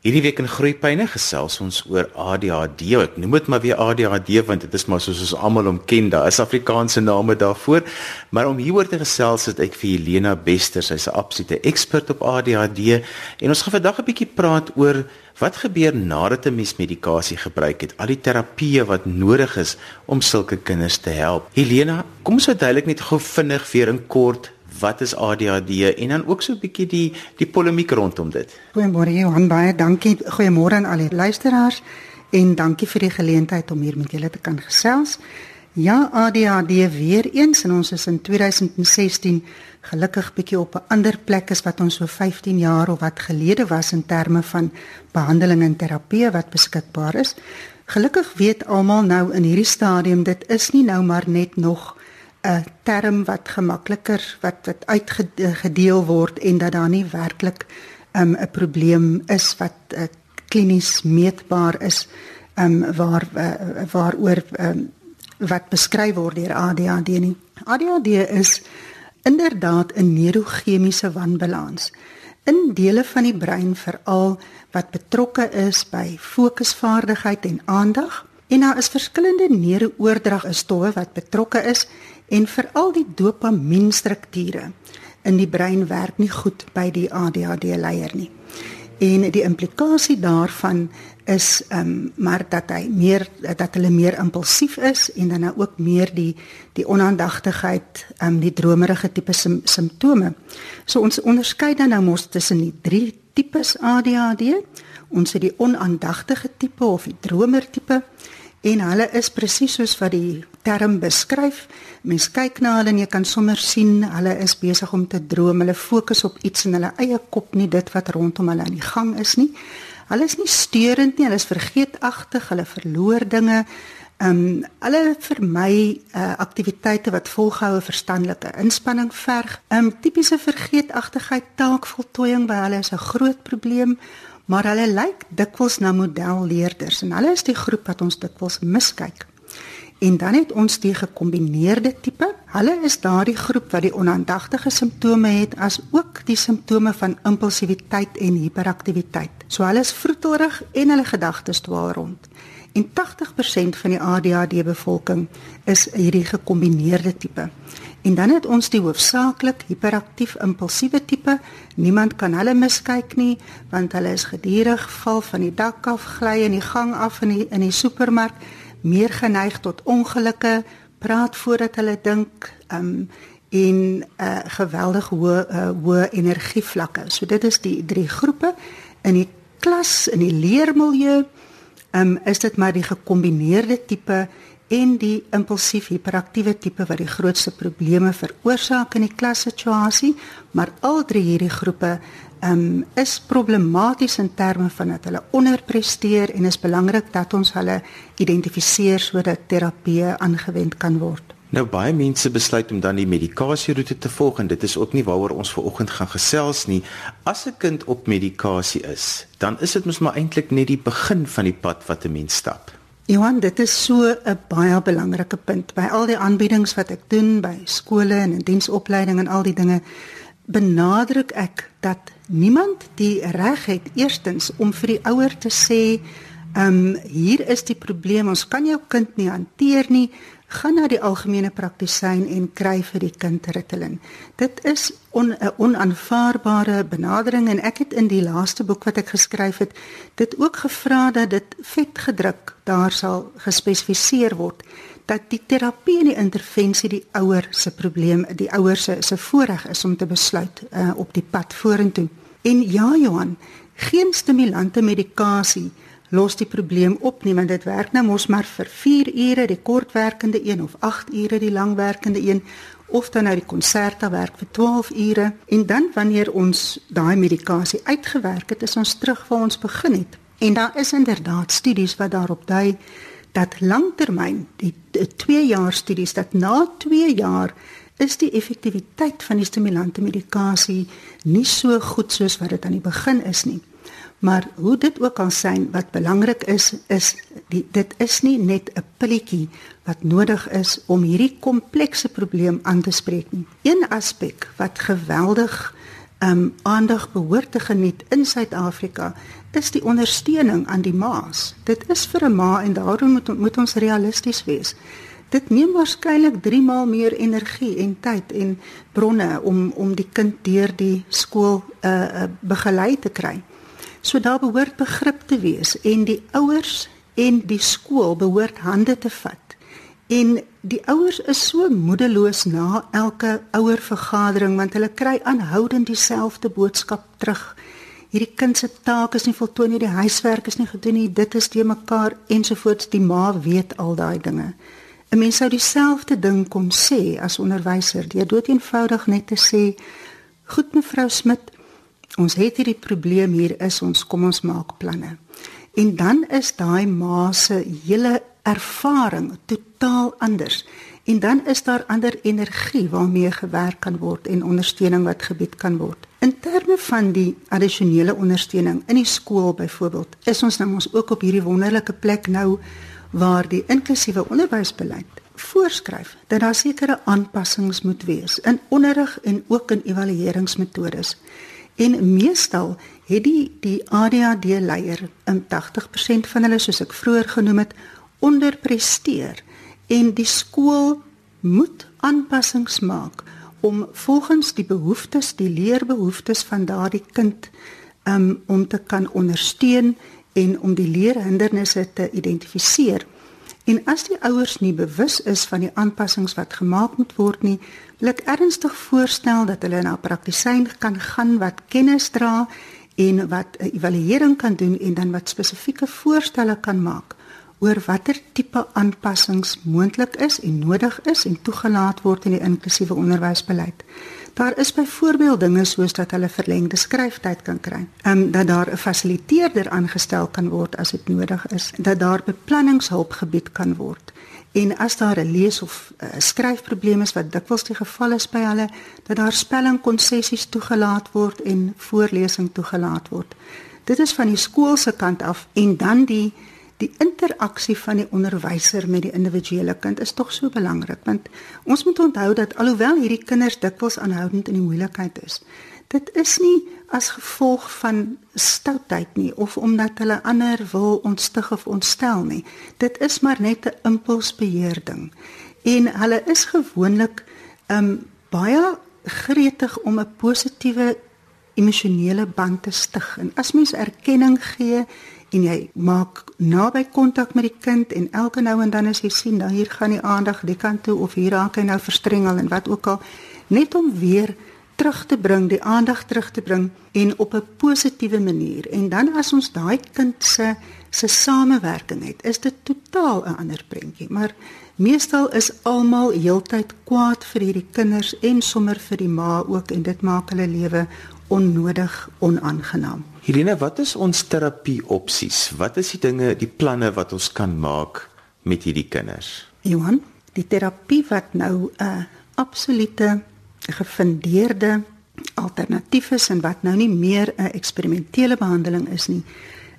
Hierdie week in Groeipyne gesels ons oor ADHD. Ek noem dit maar weer ADHD want dit is maar soos ons almal hom ken, daar is Afrikaanse name daarvoor. Maar om hieroor te gesels het ek vir Helena Bester, sy's 'n absolute ekspert op ADHD en ons gaan vandag 'n bietjie praat oor wat gebeur nadat 'n mens medikasie gebruik het, al die terapieë wat nodig is om sulke kinders te help. Helena, kom ons verduidelik net gou vinnig vir in kort wat is ADHD en dan ook so 'n bietjie die die polemiek rondom dit. Goeiemôre Johan, baie dankie. Goeiemôre aan al die luisteraars en dankie vir die geleentheid om hier met julle te kan gesels. Ja, ADHD weer eens en ons is in 2016 gelukkig bietjie op 'n ander plek as wat ons so 15 jaar of wat gelede was in terme van behandeling en terapie wat beskikbaar is. Gelukkig weet almal nou in hierdie stadium dit is nie nou maar net nog 'n term wat gemakliker wat wat uitgedeel word en dat daar nie werklik um, 'n um, probleem is wat uh, klinies meetbaar is um, waar uh, waaroor um, wat beskryf word deur ADHD nie. ADHD is inderdaad 'n neurochemiese wanbalans in dele van die brein veral wat betrokke is by fokusvaardigheid en aandag en daar is verskillende neurooordragstowwe wat betrokke is en veral die dopamienstrukture in die brein werk nie goed by die ADHD leier nie. En die implikasie daarvan is ehm um, maar dat hy meer dat hulle meer impulsief is en dan nou ook meer die die onaandagtigheid ehm um, die dromerige tipe sim, simptome. So ons onderskei dan nou mos tussen die drie tipes ADHD. Ons het die onaandagtige tipe of die dromer tipe en hulle is presies soos wat die term beskryf. Mens kyk na hulle en jy kan sommer sien hulle is besig om te droom. Hulle fokus op iets in hulle eie kop, nie dit wat rondom hulle aan die gang is nie. Hulle is nie steurend nie, hulle is vergeetagtig, hulle verloor dinge. Ehm um, hulle vermy uh, aktiwiteite wat volgehoue verstandelike inspanning verg. Ehm um, tipiese vergeetagtigheid, taakvoltooiing by hulle is 'n groot probleem maar hulle lyk dikwels na modelleerders en hulle is die groep wat ons dikwels miskyk. En dan het ons die gekombineerde tipe. Hulle is daardie groep wat die onaandagtige simptome het as ook die simptome van impulsiwiteit en hiperaktiwiteit. So hulle is vroetelrig en hulle gedagtes dwaal rond. En 80% van die ADHD bevolking is hierdie gekombineerde tipe. En dan het ons die hoofsaaklik hiperaktief impulsiewe tipe. Niemand kan hulle miskyk nie want hulle is gedurig val van die dak af, gly in die gang af in die in die supermark, meer geneig tot ongelukke, praat voordat hulle dink, um en 'n uh, geweldig hoë uh, hoë energievlakke. So dit is die drie groepe in die klas in die leermilieu. Um is dit maar die gekombineerde tipe en die impulsief hiperaktiewe tipe wat die grootste probleme veroorsaak in die klassituasie, maar al drie hierdie groepe um, is problematies in terme van dat hulle onderpresteer en is belangrik dat ons hulle identifiseer sodat terapie aangewend kan word. Nou baie mense besluit om dan die medikasieroete te volg en dit is ook nie waaroor ons ver oggend gaan gesels nie. As 'n kind op medikasie is, dan is dit mos maar eintlik net die begin van die pad wat 'n mens stap. Johan, dit is so 'n baie belangrike punt by al die aanbiedings wat ek doen by skole en in diensopleiding en al die dinge. Benadruk ek dat niemand die reg het eerstens om vir die ouer te sê, "Ehm um, hier is die probleem, ons kan jou kind nie hanteer nie gaan na die algemene praktisyn en kry vir die kind Ritalin. Dit is 'n on, onaanvaarbare benadering en ek het in die laaste boek wat ek geskryf het, dit ook gevra dat dit vet gedruk daar sal gespesifiseer word dat die terapie en die intervensie die ouer se probleem, die ouer se se voorreg is om te besluit uh, op die pad vorentoe. En ja Johan, geen stimulante medikasie los die probleem op nie want dit werk nou mos maar vir 4 ure die kortwerkende een of 8 ure die langwerkende een of dan nou die konserta werk vir 12 ure. En dan wanneer ons daai medikasie uitgewerk het is ons terug waar ons begin het. En daar is inderdaad studies wat daarop dui dat langtermyn die 2 jaar studies dat na 2 jaar is die effektiwiteit van die stimulante medikasie nie so goed soos wat dit aan die begin is nie Maar hoe dit ook al syn wat belangrik is is die, dit is nie net 'n pilletjie wat nodig is om hierdie komplekse probleem aan te spreek nie. Een aspek wat geweldig um aandag behoort te geniet in Suid-Afrika is die ondersteuning aan die ma's. Dit is vir 'n ma en daarom moet moet ons realisties wees. Dit neem waarskynlik 3 maal meer energie en tyd en bronne om om die kind deur die skool uh, uh begelei te kry. So daar behoort begrip te wees en die ouers en die skool behoort hande te vat. En die ouers is so moedeloos na elke ouer vergadering want hulle kry aanhoudend dieselfde boodskap terug hierdie kind se taak is nie voltooi nie, die huiswerk is nie gedoen nie, dit is te mekaar ensovoorts die ma weet al daai dinge. 'n Mens sou dieselfde ding kon sê as onderwyser, jy dood eenvoudig net te sê, "Goed mevrou Smit, ons het hierdie probleem hier is ons kom ons maak planne." En dan is daai ma se hele ervaring totaal anders. En dan is daar ander energie waarmee gewerk kan word en ondersteuning wat gebied kan word. In terme van die addisionele ondersteuning in die skool byvoorbeeld, is ons nou ons ook op hierdie wonderlike plek nou waar die inklusiewe onderwysbeleid voorskryf dat daar sekere aanpassings moet wees in onderrig en ook in evalueringsmetodes. En meestal het die die ADHD leier in 80% van hulle soos ek vroeër genoem het onderpresteer en die skool moet aanpassings maak om volgens die behoeftes, die leerbehoeftes van daardie kind um, om te kan ondersteun en om die leerhindernisse te identifiseer. En as die ouers nie bewus is van die aanpassings wat gemaak moet word nie, wil ek ernstig voorstel dat hulle na 'n praktisyn kan gaan wat kennis dra en wat 'n evaluering kan doen en dan wat spesifieke voorstelle kan maak oor watter tipe aanpassings moontlik is en nodig is en toegelaat word in die inklusiewe onderwysbeleid. Daar is byvoorbeeld dinge soos dat hulle verlengde skryftyd kan kry, ehm um, dat daar 'n fasiliteerder aangestel kan word as dit nodig is, dat daar beplanningshulp gebied kan word. En as daar 'n lees of uh, skryfprobleem is wat dikwels die geval is by hulle, dat daar spelling konsessies toegelaat word en voorlesing toegelaat word. Dit is van die skool se kant af en dan die die interaksie van die onderwyser met die individuele kind is tog so belangrik want ons moet onthou dat alhoewel hierdie kinders dikwels aanhoudend in die moeilikheid is dit is nie as gevolg van stoutheid nie of omdat hulle ander wil ontstig of ontstel nie. Dit is maar net 'n impulsbeheer ding en hulle is gewoonlik um baie gretig om 'n positiewe emosionele band te stig. En as mens erkenning gee en jy maak naby kontak met die kind en elke nou en dan as jy sien nou hier gaan die aandag die kant toe of hier raak hy nou verstrengel en wat ook al net om weer terug te bring die aandag terug te bring en op 'n positiewe manier. En dan as ons daai kind se se samewerking het is dit totaal 'n ander prentjie. Maar meestal is almal heeltyd kwaad vir hierdie kinders en sommer vir die ma ook en dit maak hulle lewe onnodig onaangenaam Helene, wat is ons terapie opsies? Wat is die dinge, die planne wat ons kan maak met hierdie kinders? Johan, die terapie wat nou 'n uh, absolute gefundeerde alternatief is en wat nou nie meer 'n eksperimentele behandeling is nie,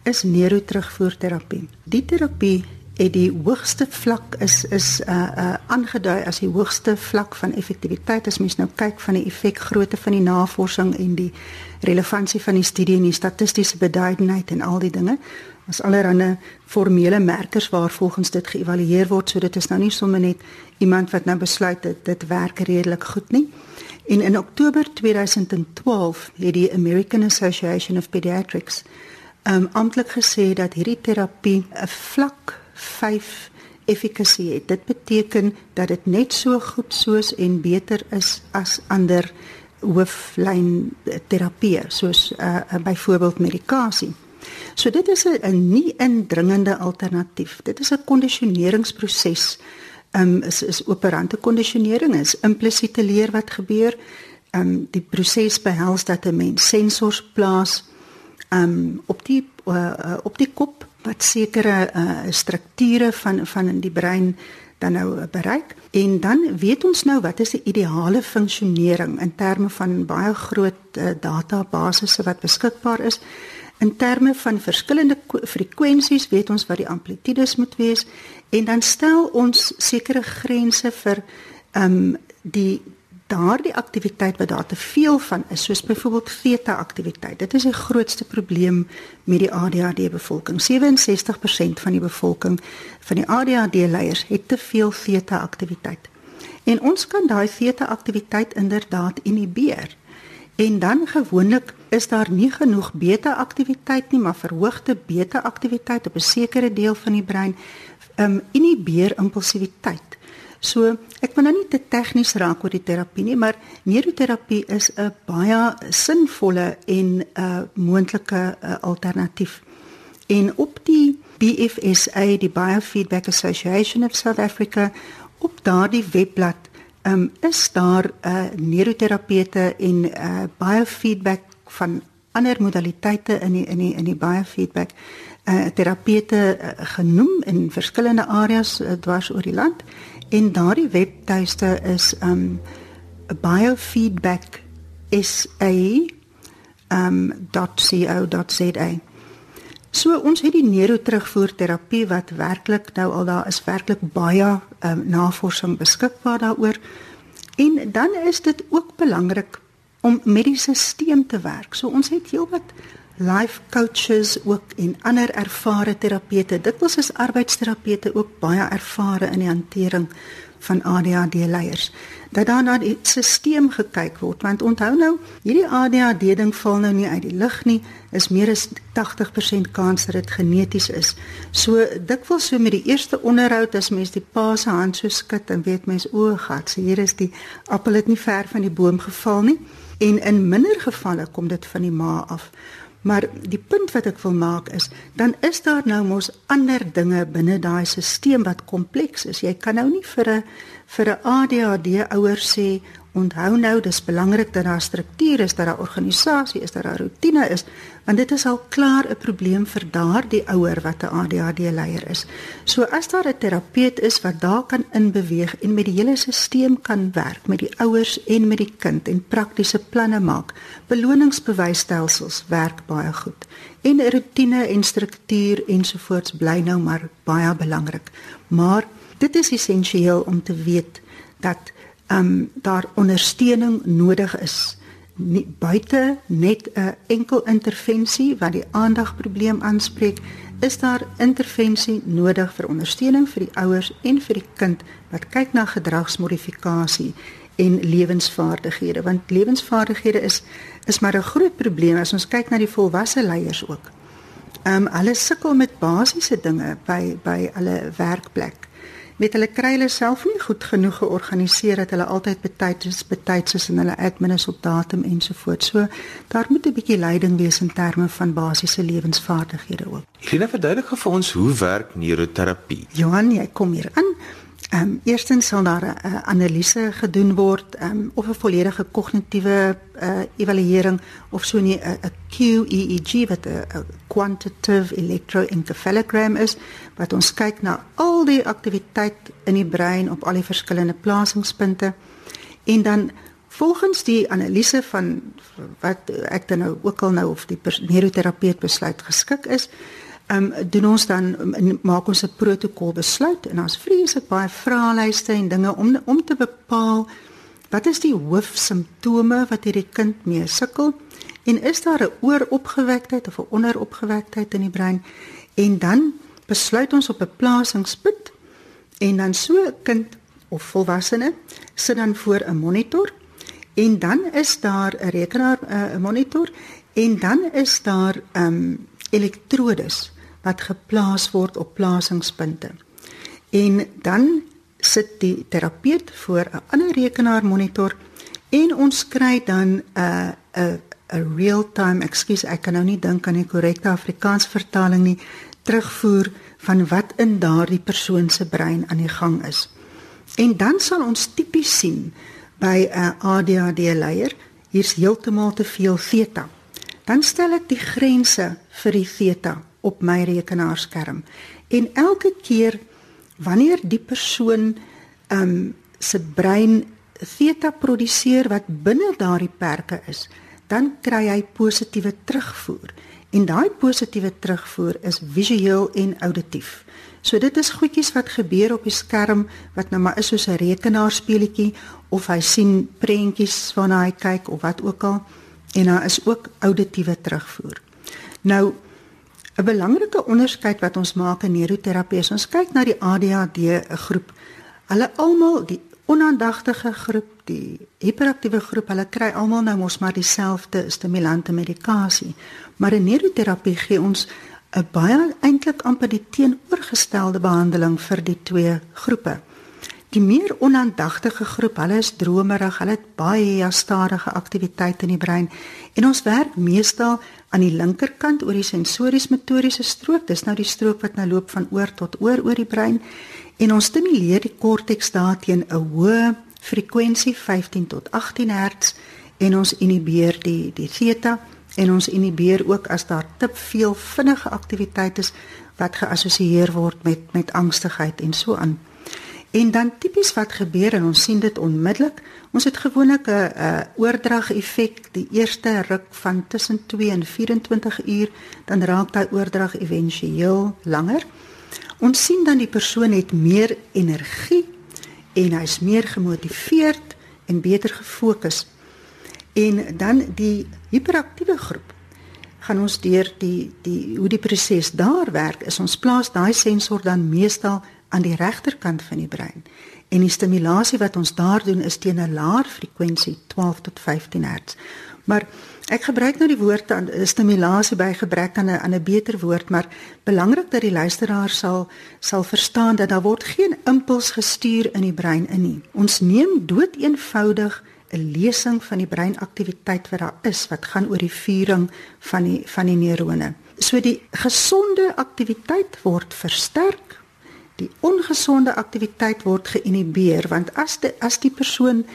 is neuroterugvoerterapie. Die terapie het die hoogste vlak is is uh uh aangedui as die hoogste vlak van effektiwiteit. As mens nou kyk van die effekgrootte van die navorsing en die relevantie van die studie en die statistiese beduidendheid en al die dinge as allerhande formele merkers waar volgens dit geëvalueer word. So dit is nou nie sommer net iemand wat nou besluit dit dit werk redelik goed nie. En in Oktober 2012 het die American Association of Pediatrics um amptelik gesê dat hierdie terapie 'n vlak 5 effikasie het. Dit beteken dat dit net so goed soos en beter is as ander hooflyn terapie soos uh, uh, byvoorbeeld medikasie. So dit is 'n nie indringende alternatief. Dit is 'n kondisioneringsproses. Um is is operante kondisionering is implisiete leer wat gebeur. Um die proses behels dat 'n mens sensors plaas um op die uh, op die kop wat sekere uh, strukture van van in die brein dan nou bereik. En dan weet ons nou wat is die ideale funksionering in terme van baie groot uh, databasisse wat beskikbaar is. In terme van verskillende frekwensies weet ons wat die amplitudes moet wees. En dan stel ons sekere grense vir ehm um, die daardie aktiwiteit wat daar te veel van is, soos byvoorbeeld theta aktiwiteit. Dit is die grootste probleem met die ADHD bevolking. 67% van die bevolking van die ADHD leiers het te veel theta aktiwiteit. En ons kan daai theta aktiwiteit inderdaad inhibeer. En dan gewoonlik is daar nie genoeg beta aktiwiteit nie, maar verhoogde beta aktiwiteit op 'n sekere deel van die brein um inhibeer impulsiwiteit. So, ek wil nou nie te tegnies raak oor die terapie nie, maar neuroterapie is 'n baie sinvolle en 'n uh, moontlike uh, alternatief. En op die BFSA, die Biofeedback Association of South Africa, op daardie webblad um, is daar uh, neuroterapeute en uh, biofeedback van ander modaliteite in die in die in die biofeedback uh, terapeute uh, genoem in verskillende areas uh, dwars oor die land en daardie webtuiste is um biofeedback sa um .co.za So ons het die neuroterugvoer terapie wat werklik nou al daar is werklik baie um, navorsing beskikbaar daaroor. En dan is dit ook belangrik om met die stelsel te werk. So ons het heelwat life coaches ook en ander ervare terapeute. Dit was as arbeidsterapeute ook baie ervare in die hantering van ADHD leiers dat daar na die stelsel gekyk word want onthou nou hierdie ADHD ding val nou nie uit die lug nie is meer as 80% kans dat dit geneties is. So dikwels so met die eerste onderhoud as mens die pa se hand so skud en weet mens o gat so hier is die appel het nie ver van die boom geval nie en in minder gevalle kom dit van die ma af Maar die punt wat ek wil maak is, dan is daar nou mos ander dinge binne daai stelsel wat kompleks is. Jy kan nou nie vir 'n vir 'n ADHD ouer sê, onthou nou, dis belangrik dat daar struktuur is, dat daar organisasie is, dat daar rotine is, want dit is al klaar 'n probleem vir daardie ouer wat 'n ADHD leier is. So as daar 'n terapeut is wat daar kan inbeweeg en met die hele stelsel kan werk met die ouers en met die kind en praktiese planne maak, beloningsbewysstelsels werk baie goed. En rotine en struktuur ensovoorts bly nou maar baie belangrik. Maar dit is essensieel om te weet dat um, daar ondersteuning nodig is. Nie buite net 'n enkel intervensie wat die aandagprobleem aanspreek, is daar intervensie nodig vir ondersteuning vir die ouers en vir die kind wat kyk na gedragsmodifikasie en lewensvaardighede. Want lewensvaardighede is is maar 'n groot probleem as ons kyk na die volwasse leiers ook. Ehm um, hulle sukkel met basiese dinge by by hulle werkplek met hulle kry hulle self nie goed genoeg georganiseer dat hulle altyd betyds betyds is in hulle admins op datum ensovoorts. So daar moet 'n bietjie leiding wees in terme van basiese lewensvaardighede ook. Helena verduidelik vir ons hoe werk neuroterapie? Johan, jy kom hier aan. Ehm um, eerstens sal daar 'n uh, analise gedoen word um, of 'n volledige kognitiewe uh, evaluering of so 'n 'n QEEG wat 'n quantitative electroencephalogram is wat ons kyk na al die aktiwiteit in die brein op al die verskillende plasingspunte. En dan volgens die analise van wat ek dan nou ook al nou of die neuroterapeut besluit geskik is ehm um, doen ons dan um, maak ons 'n protokol besluit en ons vreeslik baie vraelyste en dinge om om te bepaal wat is die hoofsimptome wat hierdie kind mee sukkel en is daar 'n ooropgewektheid of 'n onderopgewektheid in die brein? En dan besluit ons op 'n plasingspunt en dan so 'n kind of volwassene sit dan voor 'n monitor en dan is daar 'n rekenaar eh, 'n monitor en dan is daar ehm um, elektrodes wat geplaas word op plasingspunte. En dan sit die terapeut voor 'n ander rekenaar monitor en ons kry dan 'n uh, 'n 'n real-time, ekskuus, ek kan nou nie dink aan die korrekte Afrikaans vertaling nie, terugvoer van wat in daardie persoon se brein aan die gang is. En dan sal ons tipies sien by 'n ADHD leier, hier's heeltemal te veel theta. Dan stel ek die grense vir die theta op my rekenaarskerm. En elke keer wanneer die persoon ehm um, se brein theta produseer wat binne daardie perke is, dan kry hy positiewe terugvoer. En daai positiewe terugvoer is visueel en auditief. So dit is goedjies wat gebeur op die skerm wat nou maar is soos 'n rekenaarspeletjie of hy sien prentjies waarna hy kyk of wat ook al en daar is ook auditiewe terugvoer. Nou 'n belangrike onderskeid wat ons maak in neuroterapie is ons kyk na die ADHD groep. Hulle almal die onaandagtige groep, die hiperaktiewe groep, hulle kry almal nou mos maar dieselfde stimulante medikasie. Maar in neuroterapie gee ons 'n baie eintlik amper die teenoorgestelde behandeling vir die twee groepe. Die meer onaandagtige groep, hulle is dromerig, hulle het baie stadige aktiwiteit in die brein en ons werk meestal aan die linkerkant oor die sensories-motoriese strook. Dis nou die strook wat nou loop van oor tot oor oor die brein en ons stimuleer die korteks daarteen 'n hoë frekwensie 15 tot 18 Hz en ons inhibeer die die theta en ons inhibeer ook as daar te veel vinnige aktiwiteit is wat geassosieer word met met angstigheid en so aan. En dan tipies wat gebeur en ons sien dit onmiddellik, ons het gewoonlik 'n 'n oordrag effek die eerste ruk van tussen 2 en 24 uur, dan raak daai oordrag éventueel langer. Ons sien dan die persoon het meer energie en hy's meer gemotiveerd en beter gefokus. En dan die hiperaktiewe groep gaan ons deur die die hoe die proses daar werk is ons plaas daai sensor dan meestal aan die regterkant van die brein. En die stimulasie wat ons daar doen is teen 'n laer frekwensie 12 tot 15 Hz. Maar Ek gebruik nou die woord aan eh, stimulasie by gebrek aan 'n aan 'n beter woord, maar belangrik dat die luisteraar sal sal verstaan dat daar word geen impuls gestuur in die brein in nie. Ons neem dood eenvoudig 'n lesing van die breinaktiwiteit wat daar is wat gaan oor die vuring van die van die neurone. So die gesonde aktiwiteit word versterk. Die ongesonde aktiwiteit word geïnhibeer want as die, as die persoon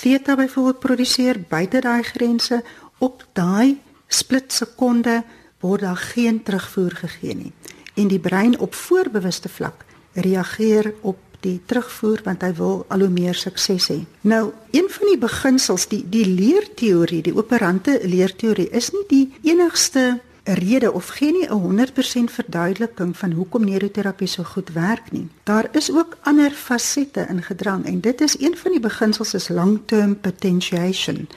theta byvoorbeeld produseer buite daai grense op daai split sekonde word daar geen terugvoer gegee nie en die brein op voorbewuste vlak reageer op die terugvoer want hy wil al hoe meer sukses hê. Nou, een van die beginsels, die die leerteorie, die operante leerteorie is nie die enigste rede of gee nie 'n 100% verduideliking van hoekom neuroterapie so goed werk nie. Daar is ook ander fasette in gedrang en dit is een van die beginsels is long-term potentiation.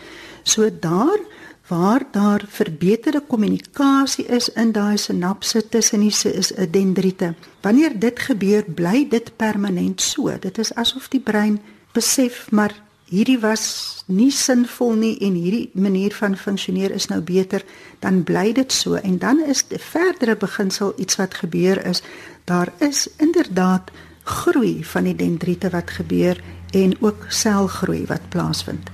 So daar waar daar verbeterde kommunikasie is in daai sinapse tussen die is 'n dendriete. Wanneer dit gebeur, bly dit permanent so. Dit is asof die brein besef maar hierdie was nie sinvol nie en hierdie manier van funksioneer is nou beter, dan bly dit so en dan is 'n verdere beginsel iets wat gebeur is, daar is inderdaad groei van die dendriete wat gebeur en ook selgroei wat plaasvind.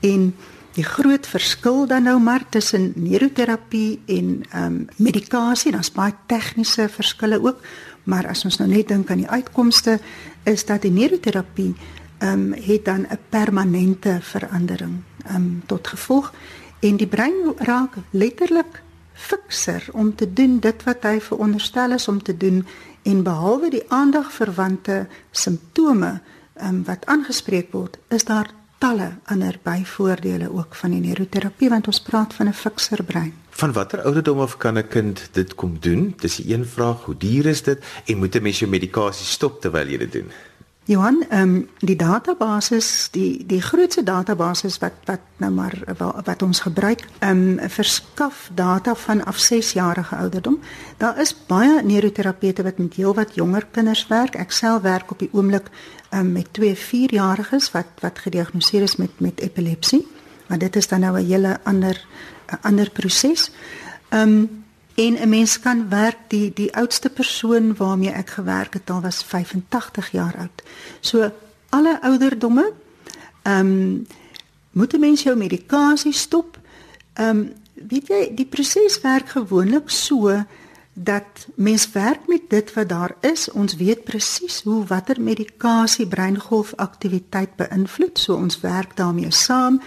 En Die groot verskil dan nou maar tussen neuroterapie en ehm um, medikasie, daar's baie tegniese verskille ook, maar as ons nou net dink aan die uitkomste, is dat die neuroterapie ehm um, het dan 'n permanente verandering ehm um, tot gevolg en die brein raak letterlik fikser om te doen dit wat hy veronderstel is om te doen en behalwe die aandagverwante simptome um, wat aangespreek word, is daar talle ander byvoordele ook van die neuroterapie want ons praat van 'n fikser brein. Van watter ouderdom af kan 'n kind dit kom doen? Dis 'n een vraag. Hoe duur is dit en moet 'n mens jou medikasie stop terwyl jy dit doen? Johan, ehm um, die database, die die grootste database wat wat nou maar wat, wat ons gebruik, ehm um, verskaf data van af 6 jarige ouderdom. Daar is baie neuroterapeute wat met heelwat jonger kinders werk. Ek self werk op die oomblik um, met twee 4-jariges wat wat gediagnoseer is met met epilepsie. Maar dit is dan nou 'n hele ander ander proses. Ehm um, en 'n mens kan werk die die oudste persoon waarmee ek gewerk het al was 85 jaar oud. So alle ouderdomme ehm um, moet 'n mens jou medikasie stop. Ehm um, weet jy die proses werk gewoonlik so dat mens werk met dit wat daar is. Ons weet presies hoe watter medikasie breingolfaktiwiteit beïnvloed. So ons werk daarmee saam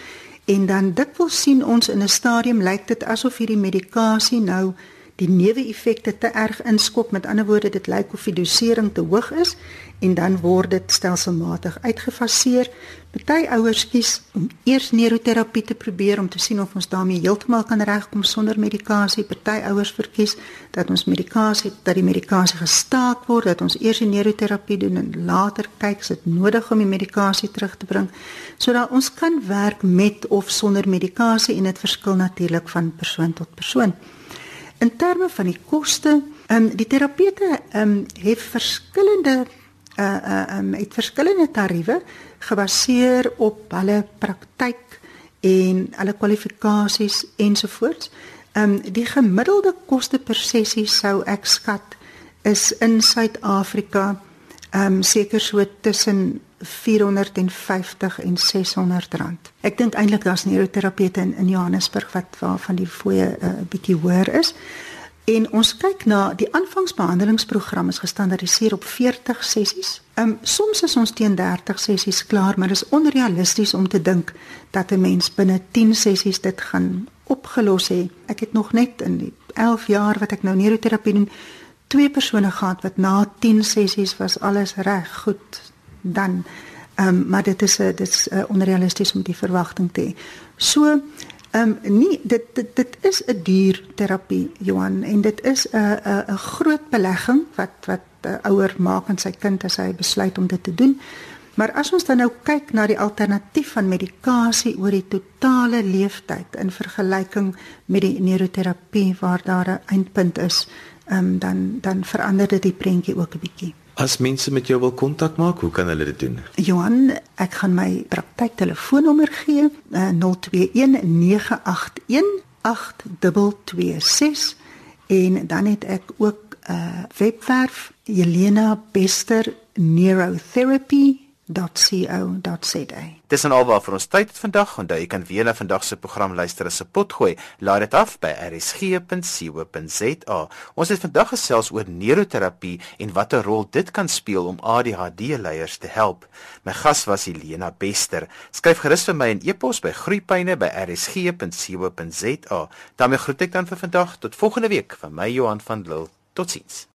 en dan dikwels sien ons in 'n stadium lyk dit asof hierdie medikasie nou die neeweffekte te erg inskop. Met ander woorde, dit lyk of die dosering te hoog is en dan word dit stelselmatig uitgefaseer. Party ouers kies om eers neuroterapie te probeer om te sien of ons daarmee heeltemal kan regkom sonder medikasie. Party ouers verkies dat ons medikasie dat die medikasie gestaak word, dat ons eers die neuroterapie doen en later kyk as dit nodig om die medikasie terug te bring. Sodat ons kan werk met of sonder medikasie en dit verskil natuurlik van persoon tot persoon. In terme van die koste, ehm um, die terapeute ehm um, het verskillende uh uh um, het verskillende tariewe gebaseer op hulle praktyk en hulle kwalifikasies ensovoorts. Ehm um, die gemiddelde koste per sessie sou ek skat is in Suid-Afrika ehm um, seker so tussen 450 en 600 rand. Ek dink eintlik daar's neuroterapeute in, in Johannesburg wat waarvan die fooie 'n uh, bietjie hoër is. En ons kyk na die aanvangsbehandelingsprogram is gestandardiseer op 40 sessies. Ehm um, soms is ons teen 30 sessies klaar, maar dit is onrealisties om te dink dat 'n mens binne 10 sessies dit gaan opgelos hê. Ek het nog net in die 11 jaar wat ek nou neuroterapie doen, twee persone gehad wat na 10 sessies was alles reg, goed. Dan ehm um, maar dit is 'n dit is uh, onrealisties om die verwagting te hê. So Ehm um, nee, dit dit dit is 'n duur terapie Johan en dit is 'n 'n 'n groot belegging wat wat 'n ouer maak aan sy kind as hy besluit om dit te doen. Maar as ons dan nou kyk na die alternatief van medikasie oor die totale leeftyd in vergelyking met die neuroterapie waar daar 'n eindpunt is, um, dan dan verander dit die prentjie ook 'n bietjie. As mense met jou wil kontak maak, hoe kan hulle dit doen? Johan, ek gaan my praktyk telefoonnommer gee, uh, 021 981 8226 en dan het ek ook 'n uh, webwerf Jelena Bester Neurotherapy www.co.za. Dis en alwaar vir ons tyd vandag. Onthou jy kan weer na vandag se program luister as 'n potgooi. Laai dit af by rsg.co.za. Ons het vandag gesels oor neuroterapie en watter rol dit kan speel om ADHD-leiers te help. My gas was Helena Bester. Skryf gerus vir my 'n e-pos by groeipyne@rsg.co.za. daarmee groet ek dan vir vandag tot volgende week van my Johan van Lille. Totsiens.